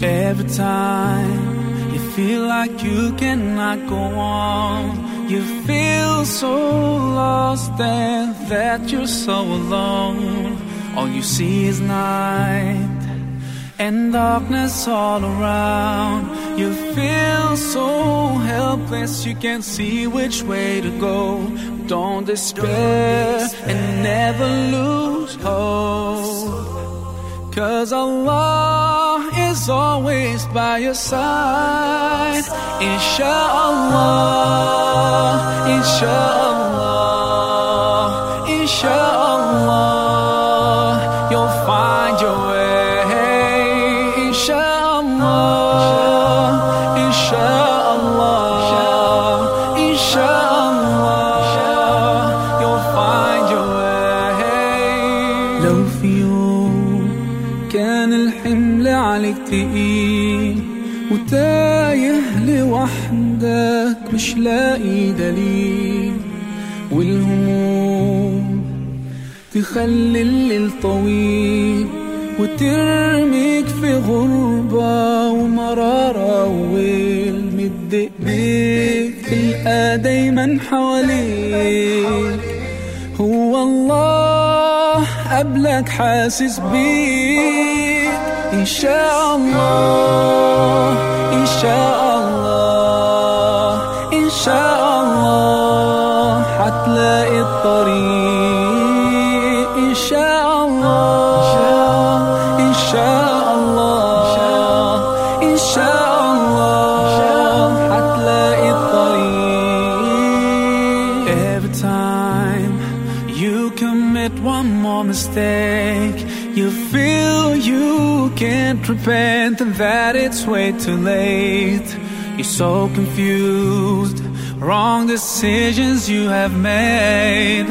Every time you feel like you cannot go on, you feel so lost and that you're so alone. All you see is night and darkness all around. You feel so helpless, you can't see which way to go. Don't despair and never lose hope. Cause Allah is always by your side. Insha'Allah, كان الحمل عليك تقيل وتايه لوحدك مش لاقي دليل والهموم تخلي الليل طويل وترميك في غربة ومرارة والمد ايديك تلقى دايما حواليك. قبلك حاسس بيك. إن شاء الله إن شاء الله إن شاء الله حتلاقي can't repent and that it's way too late. You're so confused. Wrong decisions you have made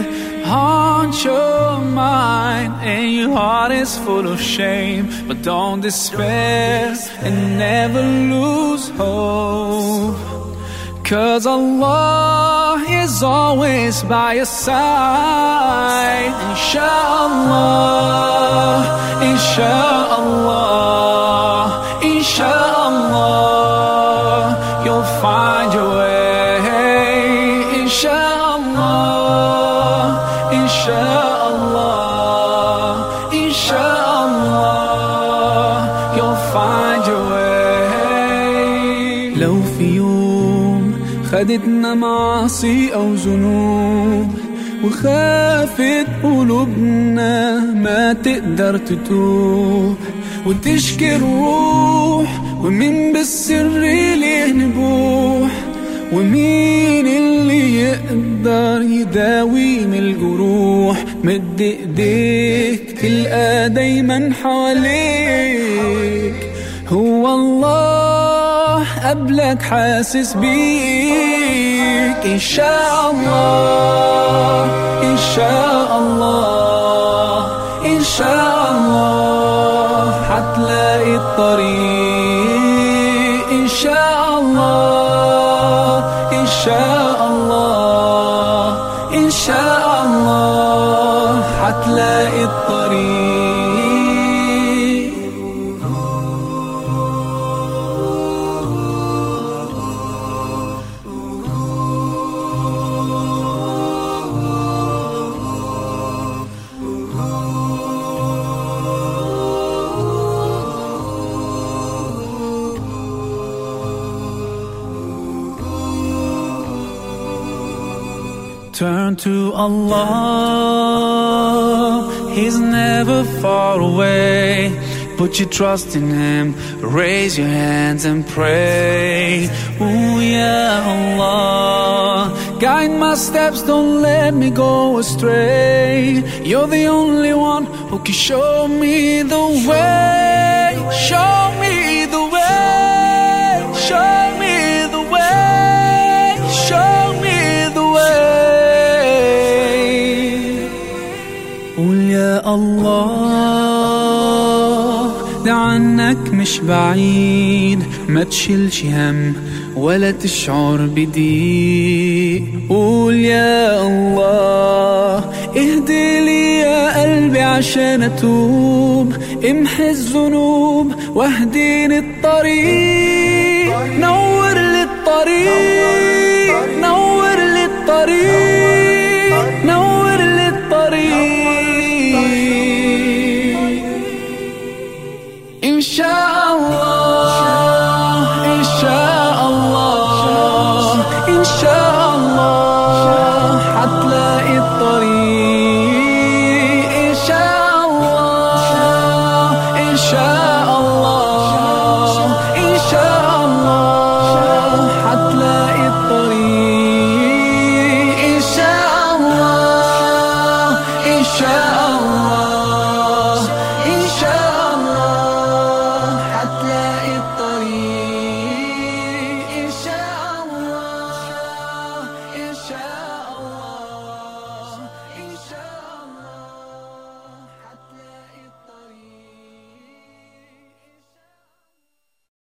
Haunt your mind and your heart is full of shame. But don't despair and never lose hope Cause Allah is always by your side Inshallah, Inshallah, Inshallah You'll find your way Inshallah, Inshallah, Inshallah You'll find your way لو في يوم خدتنا معاصي أو ذنوب وخافت قلوبنا ما تقدر تتوب. وتشكي الروح ومين بالسر ليه نبوح؟ ومين اللي يقدر يداوي من الجروح؟ مد إيديك تلقى دايما حواليك. هو الله. قبلك حاسس بيك. إن شاء الله إن شاء الله إن شاء الله حتلاقي الطريق. إن شاء الله إن شاء الله إن شاء الله Turn to Allah, He's never far away. Put your trust in Him, raise your hands and pray. Ooh, yeah, Allah. Guide my steps, don't let me go astray. You're the only one who can show me the way. Show me الله. ده عنك مش بعيد ما تشيلش هم ولا تشعر بضيق قول يا الله اهدي لي يا قلبي عشان أتوب. امحي الذنوب واهديني الطريق. نور لي show.